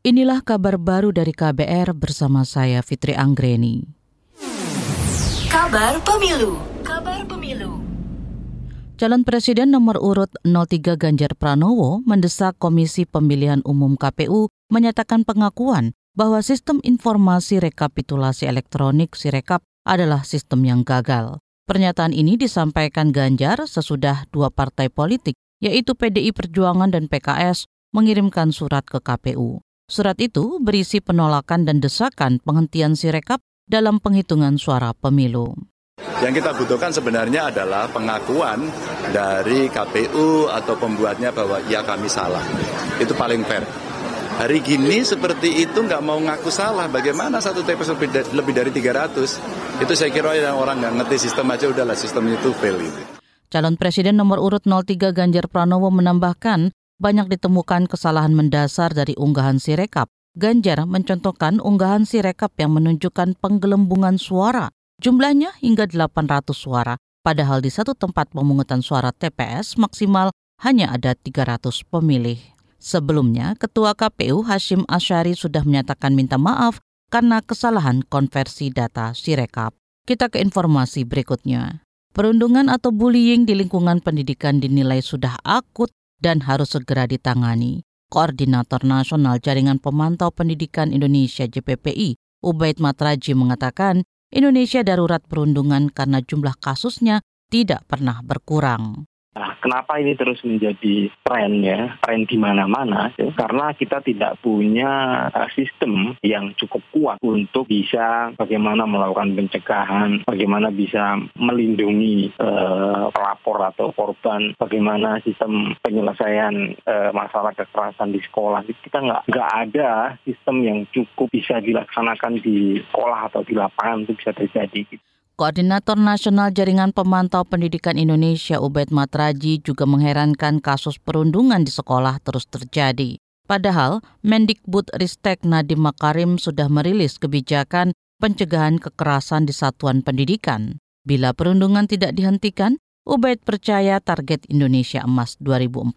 Inilah kabar baru dari KBR bersama saya Fitri Anggreni. Kabar Pemilu. Kabar Pemilu. Calon Presiden nomor urut 03 Ganjar Pranowo mendesak Komisi Pemilihan Umum KPU menyatakan pengakuan bahwa sistem informasi rekapitulasi elektronik Sirekap adalah sistem yang gagal. Pernyataan ini disampaikan Ganjar sesudah dua partai politik, yaitu PDI Perjuangan dan PKS, mengirimkan surat ke KPU. Surat itu berisi penolakan dan desakan penghentian Sirekap dalam penghitungan suara pemilu. Yang kita butuhkan sebenarnya adalah pengakuan dari KPU atau pembuatnya bahwa ya kami salah. Itu paling fair. Hari gini seperti itu nggak mau ngaku salah. Bagaimana satu TPS lebih, dari 300? Itu saya kira yang orang nggak ngerti sistem aja udahlah sistem itu fail itu. Calon Presiden nomor urut 03 Ganjar Pranowo menambahkan banyak ditemukan kesalahan mendasar dari unggahan Sirekap. Ganjar mencontohkan unggahan Sirekap yang menunjukkan penggelembungan suara. Jumlahnya hingga 800 suara, padahal di satu tempat pemungutan suara TPS maksimal hanya ada 300 pemilih. Sebelumnya, Ketua KPU Hashim Asyari sudah menyatakan minta maaf karena kesalahan konversi data Sirekap. Kita ke informasi berikutnya. Perundungan atau bullying di lingkungan pendidikan dinilai sudah akut dan harus segera ditangani. Koordinator Nasional Jaringan Pemantau Pendidikan Indonesia JPPI, Ubaid Matraji mengatakan, Indonesia darurat perundungan karena jumlah kasusnya tidak pernah berkurang. Kenapa ini terus menjadi tren ya, tren di mana-mana? Ya? Karena kita tidak punya uh, sistem yang cukup kuat untuk bisa bagaimana melakukan pencegahan, bagaimana bisa melindungi uh, pelapor atau korban, bagaimana sistem penyelesaian uh, masalah kekerasan di sekolah. Kita nggak nggak ada sistem yang cukup bisa dilaksanakan di sekolah atau di lapangan itu bisa terjadi. Gitu. Koordinator Nasional Jaringan Pemantau Pendidikan Indonesia Ubed Matraji juga mengherankan kasus perundungan di sekolah terus terjadi. Padahal Mendikbud Ristek Nadiem Makarim sudah merilis kebijakan pencegahan kekerasan di satuan pendidikan. Bila perundungan tidak dihentikan, Ubed percaya target Indonesia Emas 2045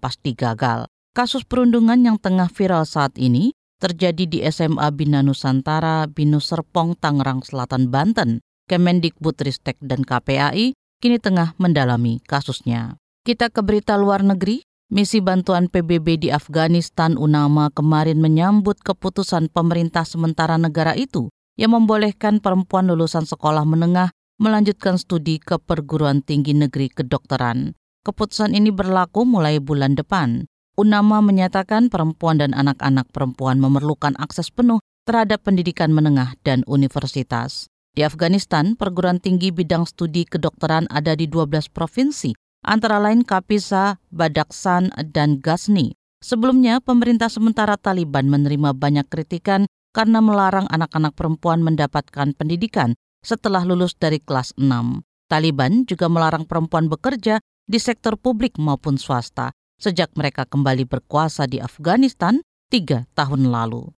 pasti gagal. Kasus perundungan yang tengah viral saat ini terjadi di SMA Bina Nusantara, Binus Serpong, Tangerang Selatan, Banten. Kemendikbudristek dan KPAI kini tengah mendalami kasusnya. Kita ke berita luar negeri. Misi bantuan PBB di Afghanistan UNAMA kemarin menyambut keputusan pemerintah sementara negara itu yang membolehkan perempuan lulusan sekolah menengah melanjutkan studi ke perguruan tinggi negeri kedokteran. Keputusan ini berlaku mulai bulan depan. UNAMA menyatakan perempuan dan anak-anak perempuan memerlukan akses penuh terhadap pendidikan menengah dan universitas. Di Afghanistan, perguruan tinggi bidang studi kedokteran ada di 12 provinsi, antara lain Kapisa, Badaksan, dan Ghazni. Sebelumnya, pemerintah sementara Taliban menerima banyak kritikan karena melarang anak-anak perempuan mendapatkan pendidikan setelah lulus dari kelas 6. Taliban juga melarang perempuan bekerja di sektor publik maupun swasta sejak mereka kembali berkuasa di Afghanistan tiga tahun lalu.